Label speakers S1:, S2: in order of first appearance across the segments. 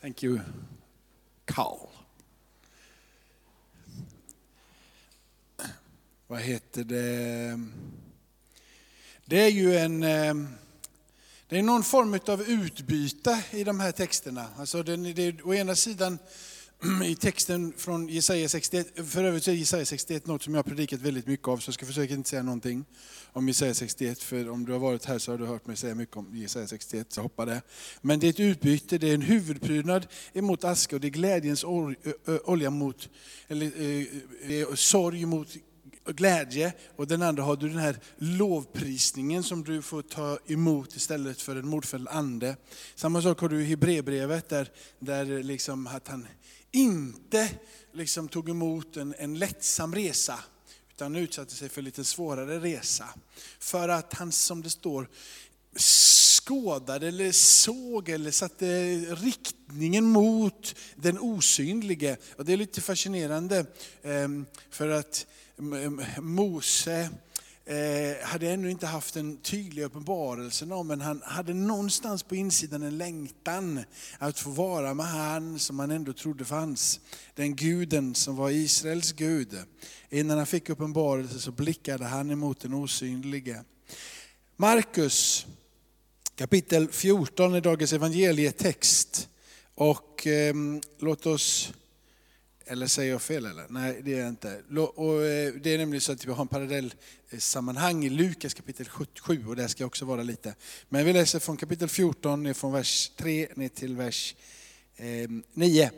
S1: Thank you, Carl. Vad heter det? Det är ju en... Eh, det är någon form av utbyte i de här texterna. Alltså det, det å ena sidan i texten från Jesaja 61, för övrigt så är Jesaja 61 något som jag har predikat väldigt mycket av, så jag ska försöka inte säga någonting om Jesaja 61, för om du har varit här så har du hört mig säga mycket om Jesaja 61, så hoppa det. Men det är ett utbyte, det är en huvudprydnad emot aska och det är glädjens olja mot, eller sorg mot glädje och den andra har du den här lovprisningen som du får ta emot istället för en mordfälld ande. Samma sak har du i Hebreerbrevet där, där liksom att han inte liksom tog emot en, en lättsam resa utan utsatte sig för en lite svårare resa. För att han, som det står, skådade eller såg eller satte riktningen mot den osynlige. Och det är lite fascinerande ehm, för att Mose eh, hade ännu inte haft en tydlig uppenbarelse om, men han hade någonstans på insidan en längtan att få vara med han som han ändå trodde fanns. Den guden som var Israels Gud. Innan han fick uppenbarelse så blickade han emot den osynlige. Markus kapitel 14 är dagens evangelietext. Och eh, låt oss, eller säger jag fel eller? Nej det är jag inte. Och, eh, det är nämligen så att vi har en parallell eh, sammanhang i Lukas kapitel 77 och där ska jag också vara lite. Men vi läser från kapitel 14, ner från vers 3 ner till vers ehm, 9.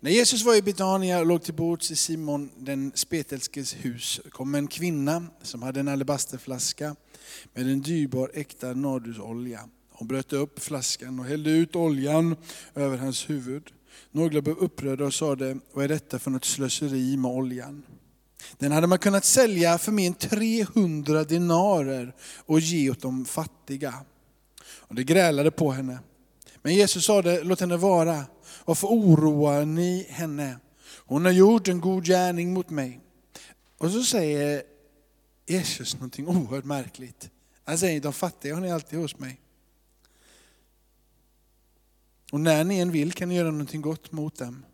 S1: När Jesus var i Betania och låg till bords i Simon den spetälskes hus kom en kvinna som hade en alabasterflaska med en dyrbar äkta nardusolja. Hon bröt upp flaskan och hällde ut oljan över hans huvud. Några blev upprörda och sade, vad är detta för något slöseri med oljan? Den hade man kunnat sälja för mer än 300 dinarer och ge åt de fattiga. Och det grälade på henne. Men Jesus sade, låt henne vara. Varför oroar ni henne? Hon har gjort en god gärning mot mig. Och så säger Jesus någonting oerhört märkligt. Han säger, de fattiga har ni alltid hos mig. Och när ni än vill kan ni göra någonting gott mot dem.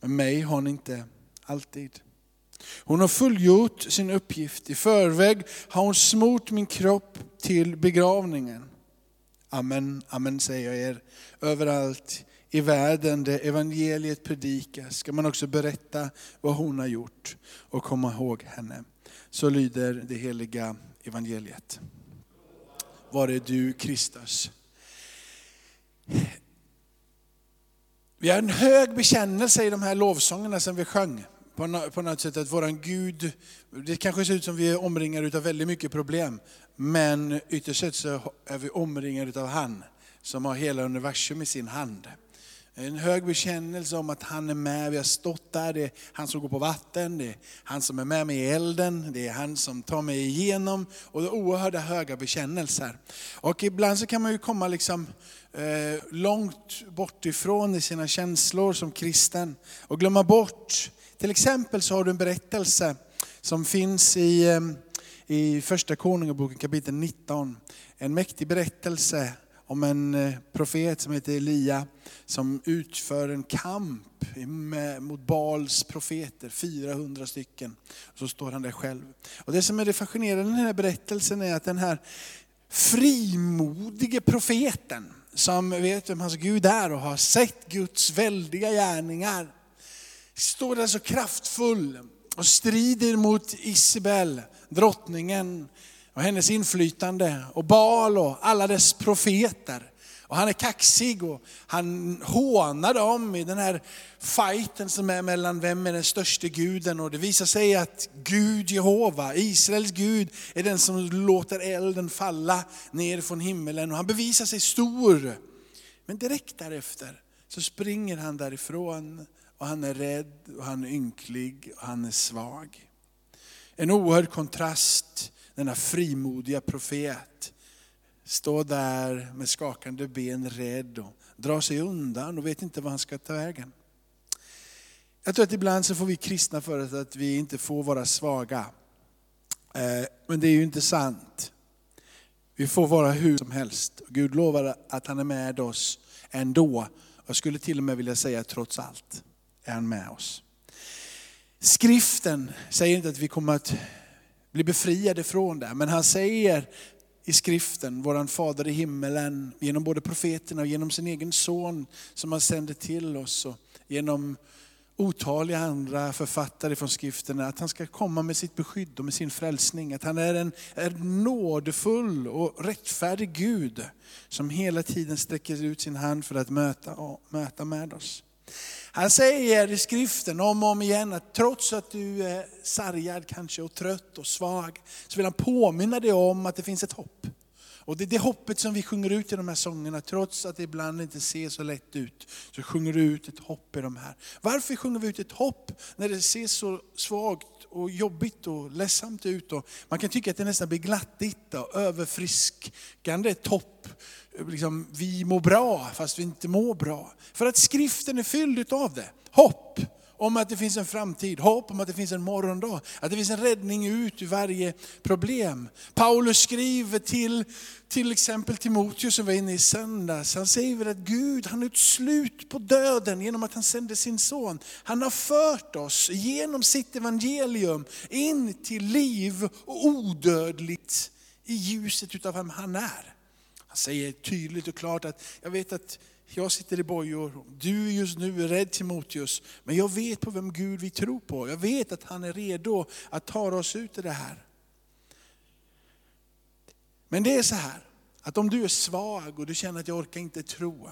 S1: Men mig har ni inte alltid. Hon har fullgjort sin uppgift. I förväg har hon smort min kropp till begravningen. Amen, amen säger jag er. Överallt i världen där evangeliet predikas ska man också berätta vad hon har gjort och komma ihåg henne. Så lyder det heliga evangeliet. Var är du Kristus? Vi har en hög bekännelse i de här lovsångerna som vi sjöng. På på något sätt att våran Gud, det kanske ser ut som vi är omringade av väldigt mycket problem. Men ytterst sett så är vi omringade av han som har hela universum i sin hand. En hög bekännelse om att han är med, vi har stått där, det är han som går på vatten, det är han som är med mig i elden, det är han som tar mig igenom. Och det är oerhörda höga bekännelser. Och ibland så kan man ju komma liksom eh, långt bort ifrån i sina känslor som kristen och glömma bort. Till exempel så har du en berättelse som finns i, eh, i första Konungaboken kapitel 19. En mäktig berättelse om en eh, profet som heter Elia som utför en kamp med, mot Baals profeter, 400 stycken. Så står han där själv. Och det som är det fascinerande i den här berättelsen är att den här frimodige profeten som vet vem hans Gud är och har sett Guds väldiga gärningar står där så kraftfull och strider mot Isabel, drottningen och hennes inflytande och Baal och alla dess profeter. Och han är kaxig och han hånar dem i den här fighten som är mellan vem är den största guden. Och det visar sig att Gud Jehova, Israels Gud, är den som låter elden falla ner från himmelen. Och han bevisar sig stor. Men direkt därefter så springer han därifrån och han är rädd och han är ynklig och han är svag. En oerhörd kontrast, denna frimodiga profet står där med skakande ben rädd och drar sig undan och vet inte vad han ska ta vägen. Jag tror att ibland så får vi kristna för oss att vi inte får vara svaga. Eh, men det är ju inte sant. Vi får vara hur som helst. Gud lovar att han är med oss ändå. Jag skulle till och med vilja säga trots allt är han med oss. Skriften säger inte att vi kommer att bli befriade från det, men han säger i skriften, våran fader i himmelen, genom både profeterna och genom sin egen son som han sände till oss och genom otaliga andra författare från skrifterna, att han ska komma med sitt beskydd och med sin frälsning. Att han är en är nådefull och rättfärdig Gud som hela tiden sträcker ut sin hand för att möta, och möta med oss. Han säger i skriften om och om igen att trots att du är sargad kanske och trött och svag, så vill han påminna dig om att det finns ett hopp. Och det är det hoppet som vi sjunger ut i de här sångerna, trots att det ibland inte ser så lätt ut. Så sjunger du ut ett hopp i de här. Varför sjunger vi ut ett hopp när det ser så svagt och jobbigt och ledsamt ut? Och man kan tycka att det nästan blir glattigt och överfriskande ett hopp. Liksom, vi mår bra fast vi inte mår bra. För att skriften är fylld av det. Hopp om att det finns en framtid, hopp om att det finns en morgondag, att det finns en räddning ut ur varje problem. Paulus skriver till till exempel Timoteus som var inne i söndags, han säger väl att Gud han har ett slut på döden genom att han sände sin son. Han har fört oss genom sitt evangelium in till liv och odödligt i ljuset utav vem han är. Han säger tydligt och klart att jag vet att jag sitter i bojor, du just nu är rädd Timoteus, men jag vet på vem Gud vi tror på. Jag vet att han är redo att ta oss ut ur det här. Men det är så här, att om du är svag och du känner att jag orkar inte tro,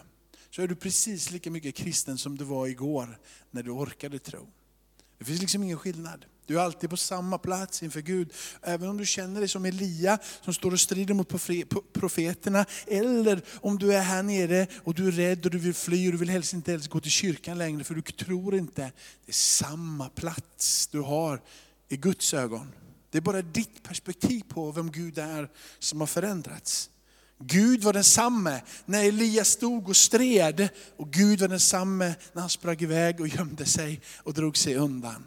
S1: så är du precis lika mycket kristen som du var igår när du orkade tro. Det finns liksom ingen skillnad. Du är alltid på samma plats inför Gud. Även om du känner dig som Elia som står och strider mot profeterna. Eller om du är här nere och du är rädd och du vill fly och du vill helst inte ens gå till kyrkan längre för du tror inte. Det är samma plats du har i Guds ögon. Det är bara ditt perspektiv på vem Gud är som har förändrats. Gud var densamme när Elias stod och stred och Gud var densamme när han sprang iväg och gömde sig och drog sig undan.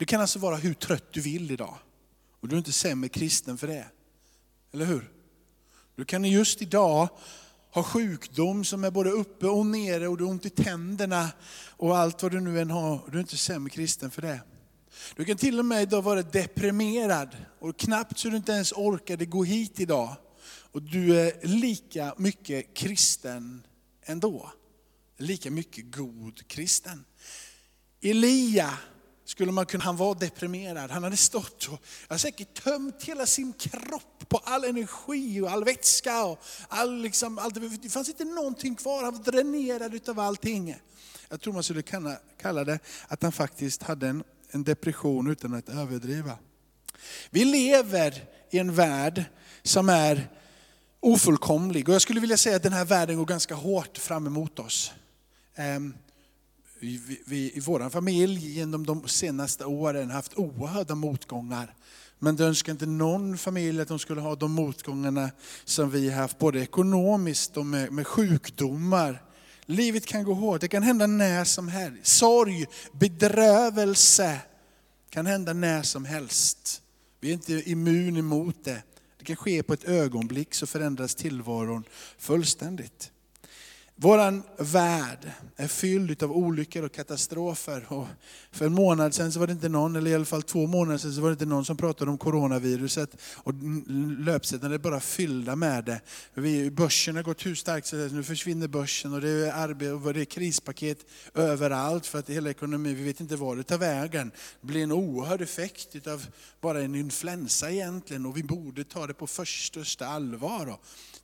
S1: Du kan alltså vara hur trött du vill idag. Och du är inte sämre kristen för det. Eller hur? Du kan just idag ha sjukdom som är både uppe och nere och du har ont i tänderna och allt vad du nu än har. Du är inte sämre kristen för det. Du kan till och med idag vara deprimerad och knappt så du inte ens orkade gå hit idag. Och du är lika mycket kristen ändå. Lika mycket god kristen. Elia skulle man kunna, han var deprimerad. Han hade stått och jag säkert tömt hela sin kropp på all energi och all vätska. Och all, liksom, all, det fanns inte någonting kvar, han var dränerad av allting. Jag tror man skulle kunna kalla det att han faktiskt hade en, en depression utan att överdriva. Vi lever i en värld som är ofullkomlig. Och jag skulle vilja säga att den här världen går ganska hårt fram emot oss. Ehm, vi, vi, i vår familj genom de senaste åren haft oerhörda motgångar. Men det önskar inte någon familj att de skulle ha de motgångarna som vi haft, både ekonomiskt och med, med sjukdomar. Livet kan gå hårt, det kan hända när som helst. Sorg, bedrövelse kan hända när som helst. Vi är inte immun emot det. Det kan ske på ett ögonblick så förändras tillvaron fullständigt. Våran värld är fylld av olyckor och katastrofer. Och för en månad sedan så var det inte någon, eller i alla fall två månader sedan, så var det inte någon som pratade om coronaviruset. Och löpsedlarna är bara fyllda med det. Vi, börsen har gått hur starkt så nu försvinner börsen och det är, arbete, och det är krispaket överallt för att hela ekonomin, vi vet inte var det tar vägen. Det blir en oerhörd effekt av bara en influensa egentligen och vi borde ta det på största allvar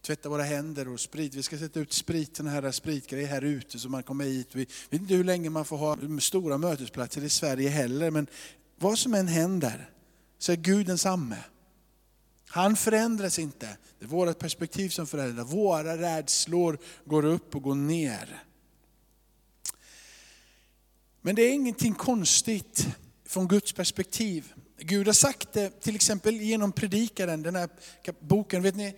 S1: tvätta våra händer och sprit. Vi ska sätta ut sprit, här spritgrejer här ute så man kommer hit. Vi vet inte hur länge man får ha stora mötesplatser i Sverige heller, men vad som än händer så är Gud densamme. Han förändras inte. Det är vårt perspektiv som förändras. Våra rädslor går upp och går ner. Men det är ingenting konstigt från Guds perspektiv. Gud har sagt det till exempel genom predikaren, den här boken. Vet ni,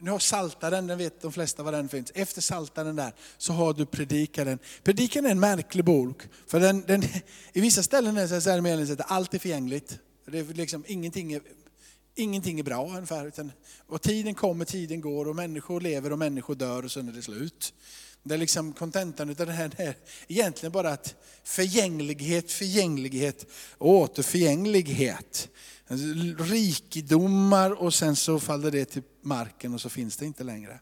S1: nu har Saltaren, den vet de flesta var den finns. Efter Saltaren där så har du Predikaren. Predikaren är en märklig bok. För den, den, I vissa ställen är det så här att allt är förgängligt. Det är liksom, ingenting, är, ingenting är bra ungefär. Utan, och tiden kommer, tiden går och människor lever och människor dör och sen är det slut. Det är liksom kontentan av det här är egentligen bara att förgänglighet, förgänglighet och återförgänglighet. förgänglighet. rikedomar och sen så faller det till marken och så finns det inte längre.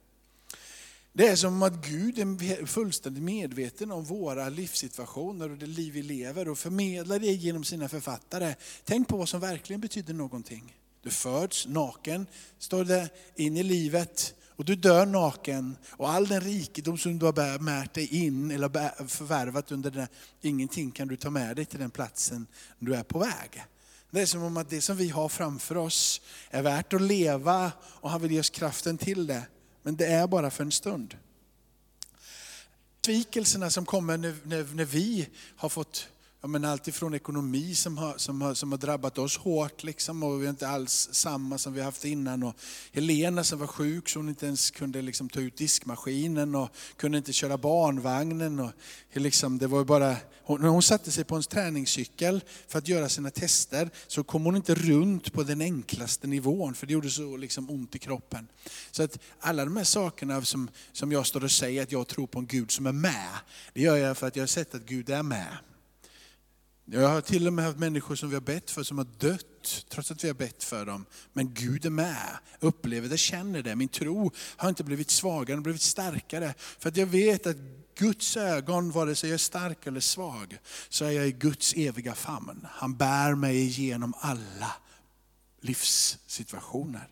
S1: Det är som att Gud är fullständigt medveten om våra livssituationer och det liv vi lever och förmedlar det genom sina författare. Tänk på vad som verkligen betyder någonting. Du föds naken, står det, in i livet och du dör naken. Och all den rikedom som du har märt dig in eller förvärvat under det, ingenting kan du ta med dig till den platsen du är på väg. Det är som om att det som vi har framför oss är värt att leva och han vill ge oss kraften till det. Men det är bara för en stund. Svikelserna som kommer när, när, när vi har fått ja, men allt ifrån ekonomi som har, som, har, som har drabbat oss hårt liksom, och vi är inte alls samma som vi haft innan. Och Helena som var sjuk så hon inte ens kunde liksom, ta ut diskmaskinen och kunde inte köra barnvagnen. Och, liksom, det var bara, hon, när hon satte sig på en träningscykel för att göra sina tester så kom hon inte runt på den enklaste nivån för det gjorde så liksom, ont i kroppen. Så att alla de här sakerna som, som jag står och säger att jag tror på en Gud som är med, det gör jag för att jag har sett att Gud är med. Jag har till och med haft människor som vi har bett för som har dött, trots att vi har bett för dem. Men Gud är med, upplever det, känner det. Min tro har inte blivit svagare, den har blivit starkare. För att jag vet att Guds ögon, vare sig jag är stark eller svag, så är jag i Guds eviga famn. Han bär mig igenom alla livssituationer.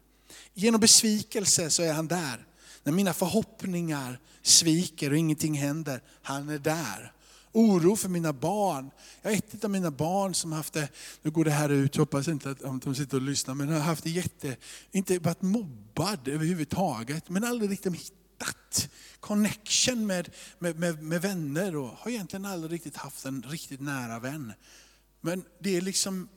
S1: Genom besvikelse så är han där. När mina förhoppningar sviker och ingenting händer, han är där oro för mina barn. Jag har ett av mina barn som haft det, nu går det här ut, hoppas inte att de sitter och lyssnar, men har haft det jätte, inte varit mobbad överhuvudtaget, men aldrig riktigt hittat connection med, med, med, med vänner och har egentligen aldrig riktigt haft en riktigt nära vän. Men det är liksom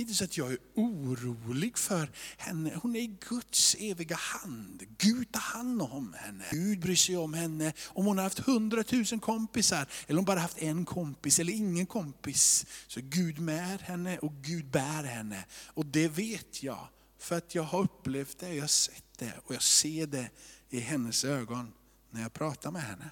S1: inte så att jag är orolig för henne. Hon är i Guds eviga hand. Gud tar hand om henne. Gud bryr sig om henne. Om hon har haft hundratusen kompisar, eller om hon bara haft en kompis eller ingen kompis, så är Gud med henne och Gud bär henne. Och det vet jag, för att jag har upplevt det, jag har sett det och jag ser det i hennes ögon när jag pratar med henne.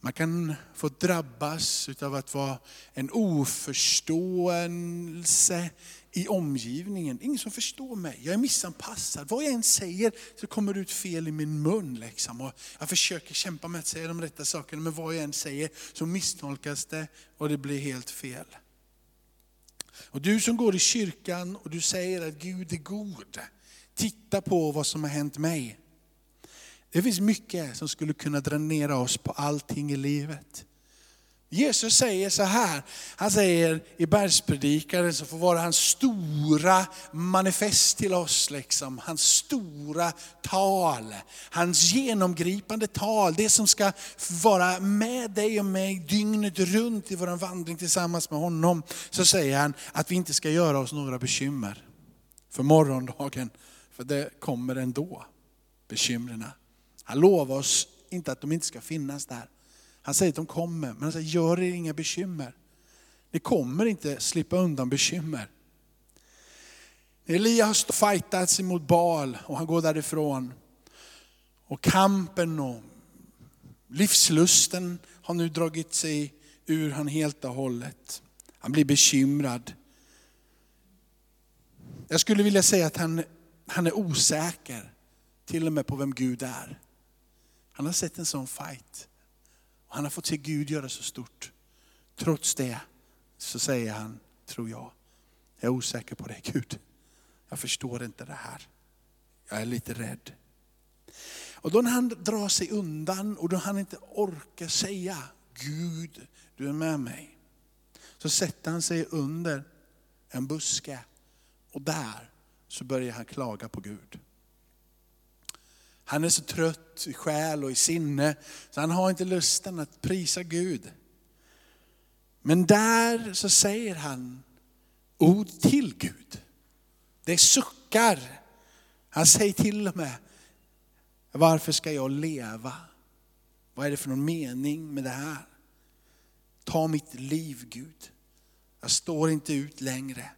S1: Man kan få drabbas av att vara en oförståelse i omgivningen. Ingen som förstår mig, jag är missanpassad. Vad jag än säger så kommer det ut fel i min mun. Liksom. Och jag försöker kämpa med att säga de rätta sakerna, men vad jag än säger så misstolkas det och det blir helt fel. Och du som går i kyrkan och du säger att Gud är god, titta på vad som har hänt mig. Det finns mycket som skulle kunna dränera oss på allting i livet. Jesus säger så här, han säger i bergspredikaren som får vara hans stora manifest till oss, liksom. hans stora tal, hans genomgripande tal, det som ska vara med dig och mig dygnet runt i vår vandring tillsammans med honom. Så säger han att vi inte ska göra oss några bekymmer för morgondagen, för det kommer ändå, bekymren. Han lovar oss inte att de inte ska finnas där. Han säger att de kommer, men han säger gör er inga bekymmer. Ni kommer inte slippa undan bekymmer. Elia har fightats emot Baal och han går därifrån. Och kampen och livslusten har nu dragit sig ur han helt och hållet. Han blir bekymrad. Jag skulle vilja säga att han, han är osäker, till och med på vem Gud är. Han har sett en sån fight. Och han har fått se Gud göra så stort. Trots det så säger han, tror jag, jag är osäker på det Gud. Jag förstår inte det här. Jag är lite rädd. Och då när han drar sig undan och då han inte orkar säga, Gud du är med mig. Så sätter han sig under en buske och där så börjar han klaga på Gud. Han är så trött i själ och i sinne, så han har inte lusten att prisa Gud. Men där så säger han ord till Gud. Det suckar. Han säger till och med, varför ska jag leva? Vad är det för någon mening med det här? Ta mitt liv Gud. Jag står inte ut längre.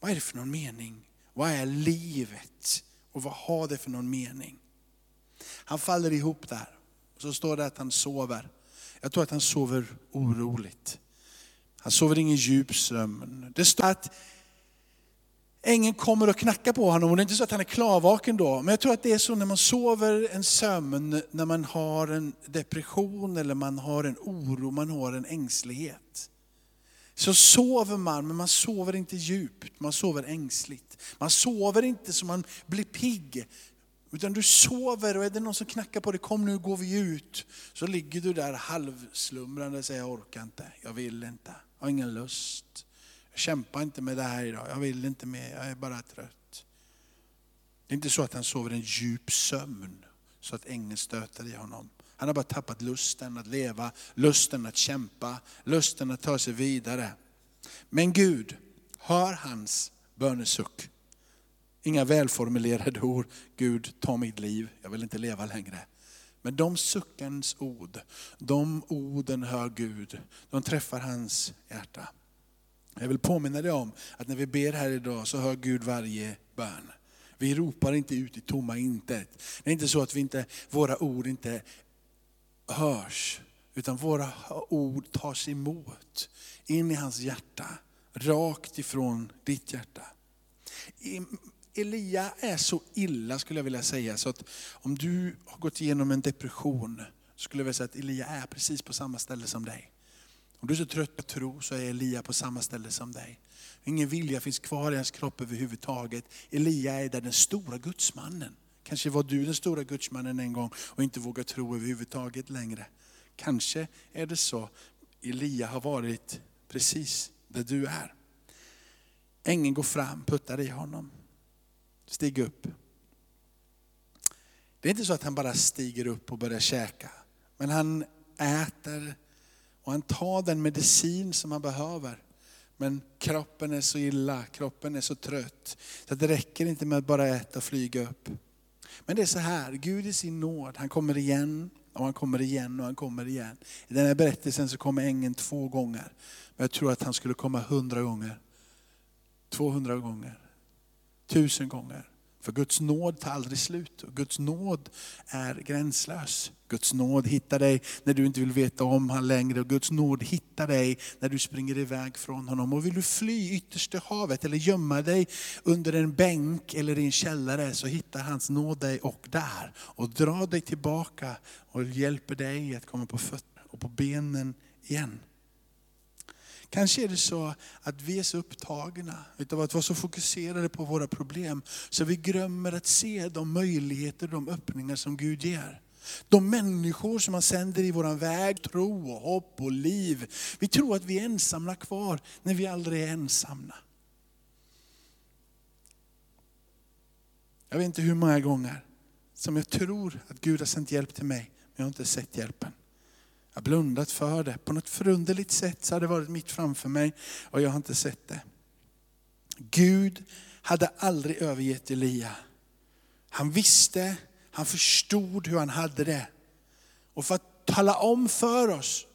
S1: Vad är det för någon mening? Vad är livet? Och vad har det för någon mening? Han faller ihop där. Så står det att han sover. Jag tror att han sover oroligt. Han sover ingen djup sömn. Det står att ängeln kommer och knackar på honom och det är inte så att han är klarvaken då. Men jag tror att det är så när man sover en sömn, när man har en depression eller man har en oro, man har en ängslighet. Så sover man, men man sover inte djupt, man sover ängsligt. Man sover inte så man blir pigg, utan du sover och är det någon som knackar på dig, kom nu går vi ut. Så ligger du där halvslumrande och säger, jag orkar inte, jag vill inte, jag har ingen lust. Jag kämpar inte med det här idag, jag vill inte mer, jag är bara trött. Det är inte så att han sover en djup sömn, så att ängeln stöter i honom. Han har bara tappat lusten att leva, lusten att kämpa, lusten att ta sig vidare. Men Gud hör hans bönesuck. Inga välformulerade ord, Gud ta mitt liv, jag vill inte leva längre. Men de suckens ord, de orden hör Gud, de träffar hans hjärta. Jag vill påminna dig om att när vi ber här idag så hör Gud varje bön. Vi ropar inte ut i tomma intet. Det är inte så att vi inte, våra ord inte hörs, utan våra ord tas emot in i hans hjärta, rakt ifrån ditt hjärta. Elia är så illa skulle jag vilja säga, så att om du har gått igenom en depression, skulle jag vilja säga att Elia är precis på samma ställe som dig. Om du är så trött på tro så är Elia på samma ställe som dig. Ingen vilja finns kvar i hans kropp överhuvudtaget. Elia är där den stora gudsmannen. Kanske var du den stora gudsmannen en gång och inte vågar tro överhuvudtaget längre. Kanske är det så. Elia har varit precis där du är. Ängeln går fram, puttar i honom. Stig upp. Det är inte så att han bara stiger upp och börjar käka. Men han äter och han tar den medicin som han behöver. Men kroppen är så illa, kroppen är så trött. Så det räcker inte med att bara äta och flyga upp. Men det är så här, Gud i sin nåd, han kommer igen och han kommer igen och han kommer igen. I den här berättelsen så kommer ängeln två gånger. Men jag tror att han skulle komma hundra gånger. 200 gånger. Tusen gånger. För Guds nåd tar aldrig slut och Guds nåd är gränslös. Guds nåd hittar dig när du inte vill veta om honom längre och Guds nåd hittar dig när du springer iväg från honom. Och vill du fly ytterst till havet eller gömma dig under en bänk eller i en källare så hittar hans nåd dig och där. Och drar dig tillbaka och hjälper dig att komma på fötter och på benen igen. Kanske är det så att vi är så upptagna utav att vara så fokuserade på våra problem, så vi glömmer att se de möjligheter, de öppningar som Gud ger. De människor som han sänder i vår väg, tro och hopp och liv. Vi tror att vi är ensamma kvar när vi aldrig är ensamma. Jag vet inte hur många gånger som jag tror att Gud har sänt hjälp till mig, men jag har inte sett hjälpen. Jag har blundat för det. På något förunderligt sätt så har det varit mitt framför mig och jag har inte sett det. Gud hade aldrig övergett Elia. Han visste, han förstod hur han hade det. Och för att tala om för oss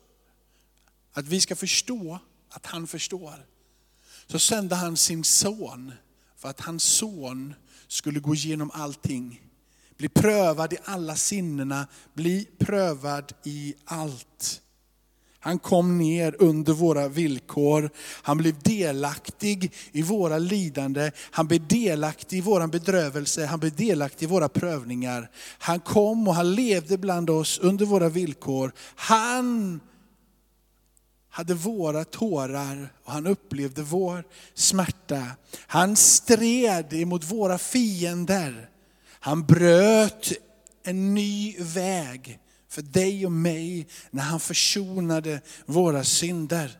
S1: att vi ska förstå att han förstår, så sände han sin son för att hans son skulle gå igenom allting bli prövad i alla sinnena, bli prövad i allt. Han kom ner under våra villkor. Han blev delaktig i våra lidande. Han blev delaktig i vår bedrövelse. Han blev delaktig i våra prövningar. Han kom och han levde bland oss under våra villkor. Han hade våra tårar och han upplevde vår smärta. Han stred emot våra fiender. Han bröt en ny väg för dig och mig när han försonade våra synder.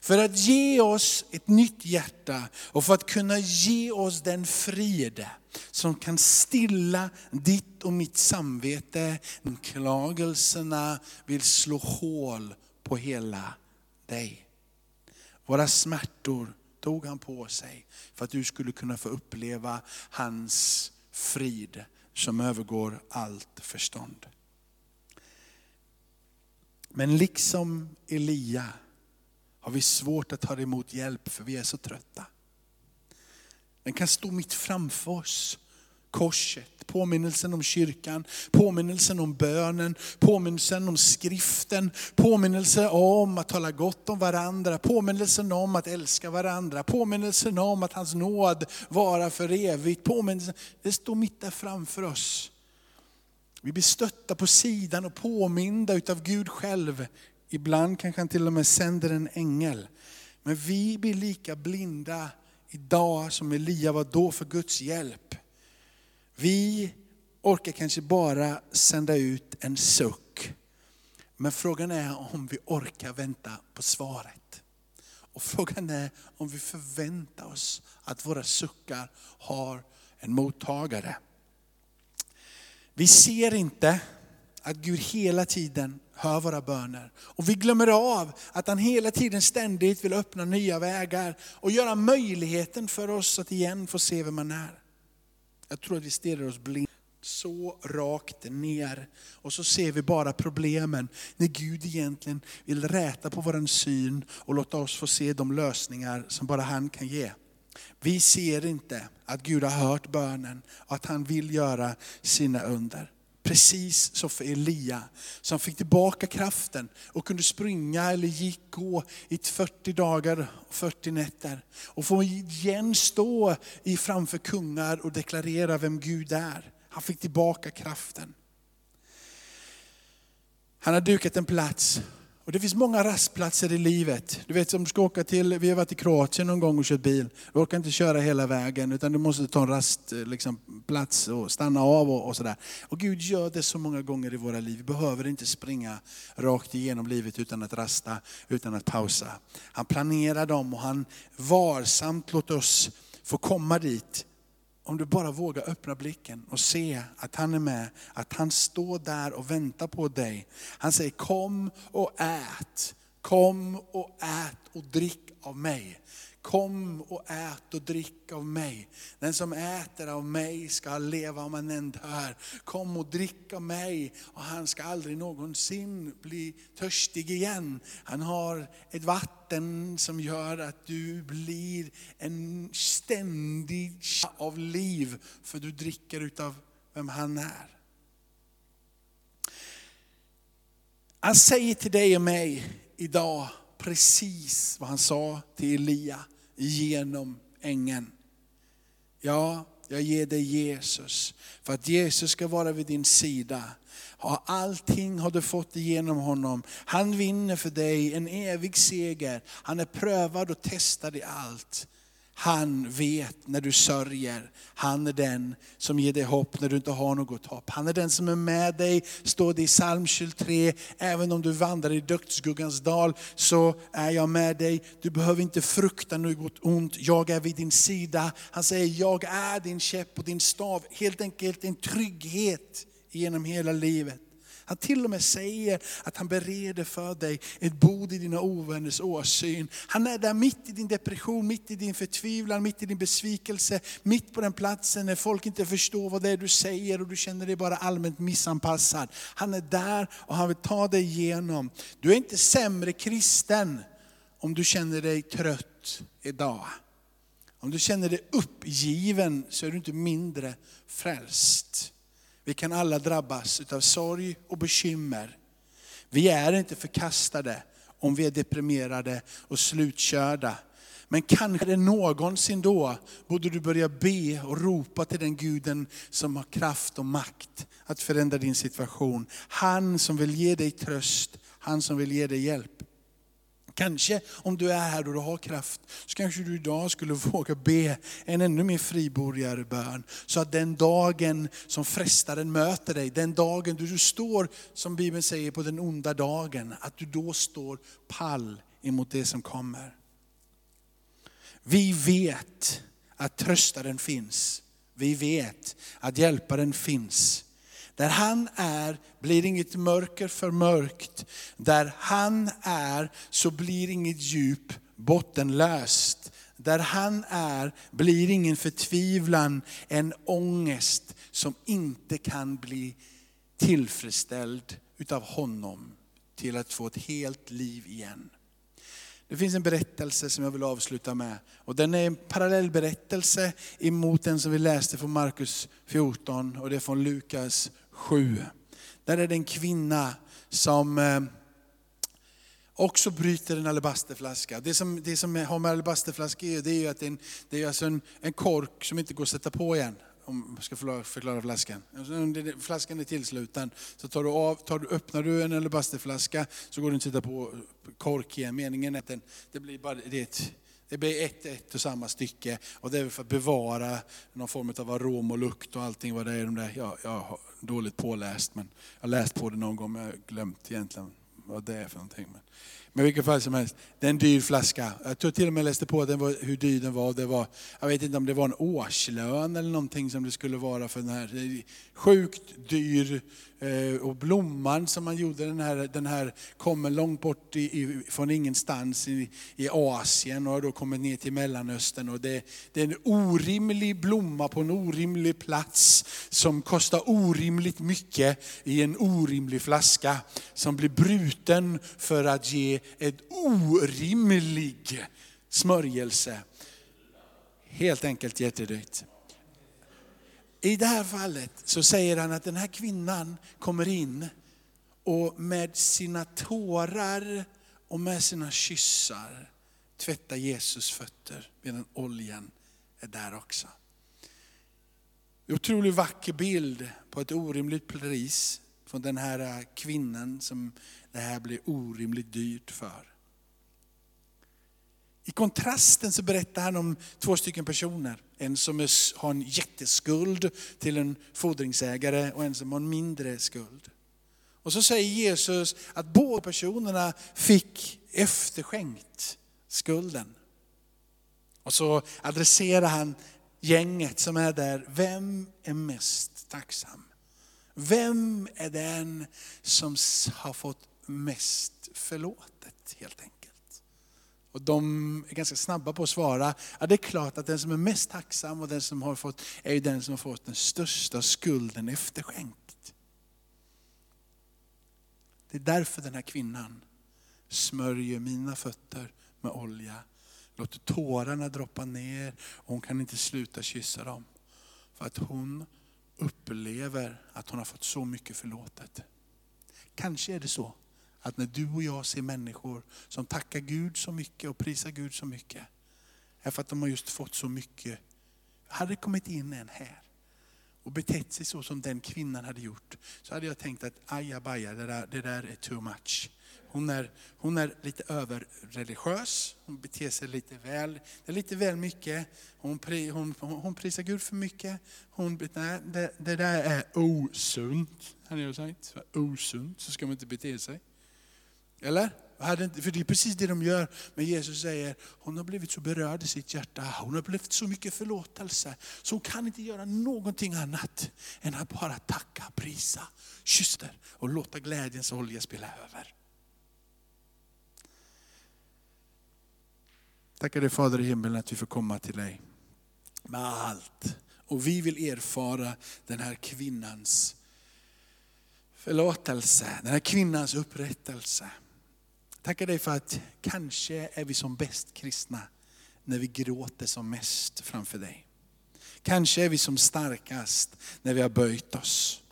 S1: För att ge oss ett nytt hjärta och för att kunna ge oss den frid som kan stilla ditt och mitt samvete. Klagelserna vill slå hål på hela dig. Våra smärtor tog han på sig för att du skulle kunna få uppleva hans frid som övergår allt förstånd. Men liksom Elia har vi svårt att ta emot hjälp för vi är så trötta. Den kan stå mitt framför oss korset, påminnelsen om kyrkan, påminnelsen om bönen, påminnelsen om skriften, påminnelsen om att tala gott om varandra, påminnelsen om att älska varandra, påminnelsen om att hans nåd vara för evigt. Påminnelsen, det står mitt där framför oss. Vi blir stötta på sidan och påminda utav Gud själv. Ibland kanske han till och med sänder en ängel. Men vi blir lika blinda idag som Elia var då för Guds hjälp. Vi orkar kanske bara sända ut en suck. Men frågan är om vi orkar vänta på svaret. Och frågan är om vi förväntar oss att våra suckar har en mottagare. Vi ser inte att Gud hela tiden hör våra böner. Och vi glömmer av att han hela tiden ständigt vill öppna nya vägar och göra möjligheten för oss att igen få se vem man är. Jag tror att vi stirrar oss blind så rakt ner. Och så ser vi bara problemen när Gud egentligen vill räta på vår syn och låta oss få se de lösningar som bara han kan ge. Vi ser inte att Gud har hört bönen och att han vill göra sina under. Precis som för Elia som fick tillbaka kraften och kunde springa eller gick gå i 40 dagar och 40 nätter. Och få igen stå i framför kungar och deklarera vem Gud är. Han fick tillbaka kraften. Han har dukat en plats och det finns många rastplatser i livet. Du vet om du ska åka till, vi har varit i Kroatien någon gång och kört bil. Du orkar inte köra hela vägen utan du måste ta en rastplats eh, liksom, och stanna av och, och sådär. Och Gud gör det så många gånger i våra liv. Vi behöver inte springa rakt igenom livet utan att rasta, utan att pausa. Han planerar dem och han varsamt låter oss få komma dit om du bara vågar öppna blicken och se att han är med, att han står där och väntar på dig. Han säger kom och ät, kom och ät och drick av mig. Kom och ät och drick av mig. Den som äter av mig ska leva om han än dör. Kom och drick av mig och han ska aldrig någonsin bli törstig igen. Han har ett vatten som gör att du blir en ständig av liv för du dricker utav vem han är. Han säger till dig och mig idag precis vad han sa till Elia genom ängen. Ja, jag ger dig Jesus, för att Jesus ska vara vid din sida. Allting har du fått igenom honom. Han vinner för dig en evig seger. Han är prövad och testad i allt. Han vet när du sörjer. Han är den som ger dig hopp när du inte har något hopp. Han är den som är med dig, står det i psalm 23. Även om du vandrar i dödsskuggans dal så är jag med dig. Du behöver inte frukta något ont, jag är vid din sida. Han säger, jag är din käpp och din stav. Helt enkelt en trygghet genom hela livet. Han till och med säger att han bereder för dig ett bod i dina ovänners åsyn. Han är där mitt i din depression, mitt i din förtvivlan, mitt i din besvikelse, mitt på den platsen när folk inte förstår vad det är du säger och du känner dig bara allmänt missanpassad. Han är där och han vill ta dig igenom. Du är inte sämre kristen om du känner dig trött idag. Om du känner dig uppgiven så är du inte mindre frälst. Vi kan alla drabbas av sorg och bekymmer. Vi är inte förkastade om vi är deprimerade och slutkörda. Men kanske det någonsin då borde du börja be och ropa till den guden som har kraft och makt att förändra din situation. Han som vill ge dig tröst, han som vill ge dig hjälp. Kanske om du är här och du har kraft, så kanske du idag skulle våga be en ännu mer friborgare bön. Så att den dagen som frestaren möter dig, den dagen du står, som Bibeln säger, på den onda dagen, att du då står pall emot det som kommer. Vi vet att tröstaren finns. Vi vet att hjälparen finns. Där han är blir inget mörker för mörkt. Där han är så blir inget djup bottenlöst. Där han är blir ingen förtvivlan, en ångest som inte kan bli tillfredsställd utav honom till att få ett helt liv igen. Det finns en berättelse som jag vill avsluta med. Och den är en parallell berättelse emot den som vi läste från Markus 14 och det är från Lukas 7. Där är det en kvinna som eh, också bryter en alabasterflaska. Det som, det som har med alabasterflaska är, det är ju att det är, en, det är alltså en, en kork som inte går att sätta på igen om jag ska förklara flaskan. Alltså, flaskan är tillsluten, så tar du av, tar du, öppnar du en alabasterflaska så går det inte att sätta på kork igen. Meningen är att den, det blir bara det ett, det blir ett, ett och samma stycke. Och det är för att bevara någon form av arom och lukt och allting vad det är. De där, jag har dåligt påläst, men jag har läst på det någon gång, men jag har glömt egentligen vad det är för någonting. Men men i vilket fall som helst, det är en dyr flaska. Jag tror till och med läste på den var, hur dyr den var. Det var. Jag vet inte om det var en årslön eller någonting som det skulle vara för den här. Sjukt dyr Eh, och blomman som man gjorde, den här, den här kommer långt bort i, från ingenstans i, i Asien och har då kommit ner till Mellanöstern. Och det, det är en orimlig blomma på en orimlig plats som kostar orimligt mycket i en orimlig flaska. Som blir bruten för att ge ett orimlig smörjelse. Helt enkelt jättedyrt. I det här fallet så säger han att den här kvinnan kommer in och med sina tårar och med sina kyssar tvättar Jesus fötter medan oljan är där också. Otroligt vacker bild på ett orimligt pris från den här kvinnan som det här blir orimligt dyrt för. I kontrasten så berättar han om två stycken personer. En som är, har en jätteskuld till en fordringsägare och en som har en mindre skuld. Och så säger Jesus att båda personerna fick efterskänkt skulden. Och så adresserar han gänget som är där. Vem är mest tacksam? Vem är den som har fått mest förlåtet helt enkelt? Och de är ganska snabba på att svara. Ja, det är klart att den som är mest tacksam och den som har fått, är den som har fått den största skulden efterskänkt. Det är därför den här kvinnan smörjer mina fötter med olja, låter tårarna droppa ner och hon kan inte sluta kyssa dem. För att hon upplever att hon har fått så mycket förlåtet. Kanske är det så att när du och jag ser människor som tackar Gud så mycket och prisar Gud så mycket, är för att de har just fått så mycket. Hade det kommit in en här och betett sig så som den kvinnan hade gjort, så hade jag tänkt att ajabaja, det där, det där är too much. Hon är, hon är lite överreligiös, hon beter sig lite väl, det är lite väl mycket. Hon, pri, hon, hon prisar Gud för mycket. Hon, nej, det, det där är osunt, hade jag sagt. Osunt, så ska man inte bete sig. Eller? För det är precis det de gör. Men Jesus säger, hon har blivit så berörd i sitt hjärta, hon har blivit så mycket förlåtelse, så hon kan inte göra någonting annat än att bara tacka, prisa, kyssa och låta glädjens olja spela över. Tackar dig Fader i himlen att vi får komma till dig med allt. Och vi vill erfara den här kvinnans förlåtelse, den här kvinnans upprättelse. Tackar dig för att kanske är vi som bäst kristna när vi gråter som mest framför dig. Kanske är vi som starkast när vi har böjt oss.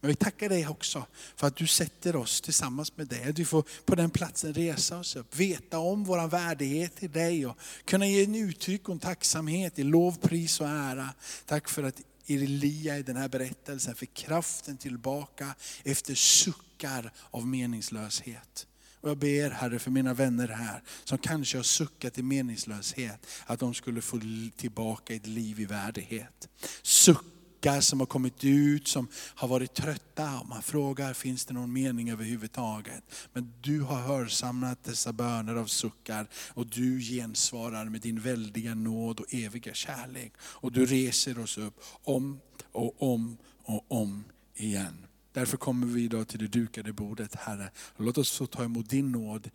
S1: Men vi tackar dig också för att du sätter oss tillsammans med dig. Att vi får på den platsen resa oss upp, veta om vår värdighet i dig och kunna ge en uttryck och en tacksamhet i lov, pris och ära. Tack för att Elia i den här berättelsen fick kraften tillbaka efter suckar av meningslöshet. Och jag ber Herre för mina vänner här som kanske har suckat i meningslöshet, att de skulle få tillbaka ett liv i värdighet. Suckar som har kommit ut, som har varit trötta. Man frågar, finns det någon mening överhuvudtaget? Men du har hörsamlat dessa böner av suckar och du gensvarar med din väldiga nåd och eviga kärlek. Och du reser oss upp om och om och om igen. Därför kommer vi idag till det dukade bordet, Herre. Låt oss få ta emot din nåd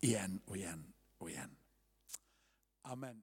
S1: igen och igen och igen. Amen.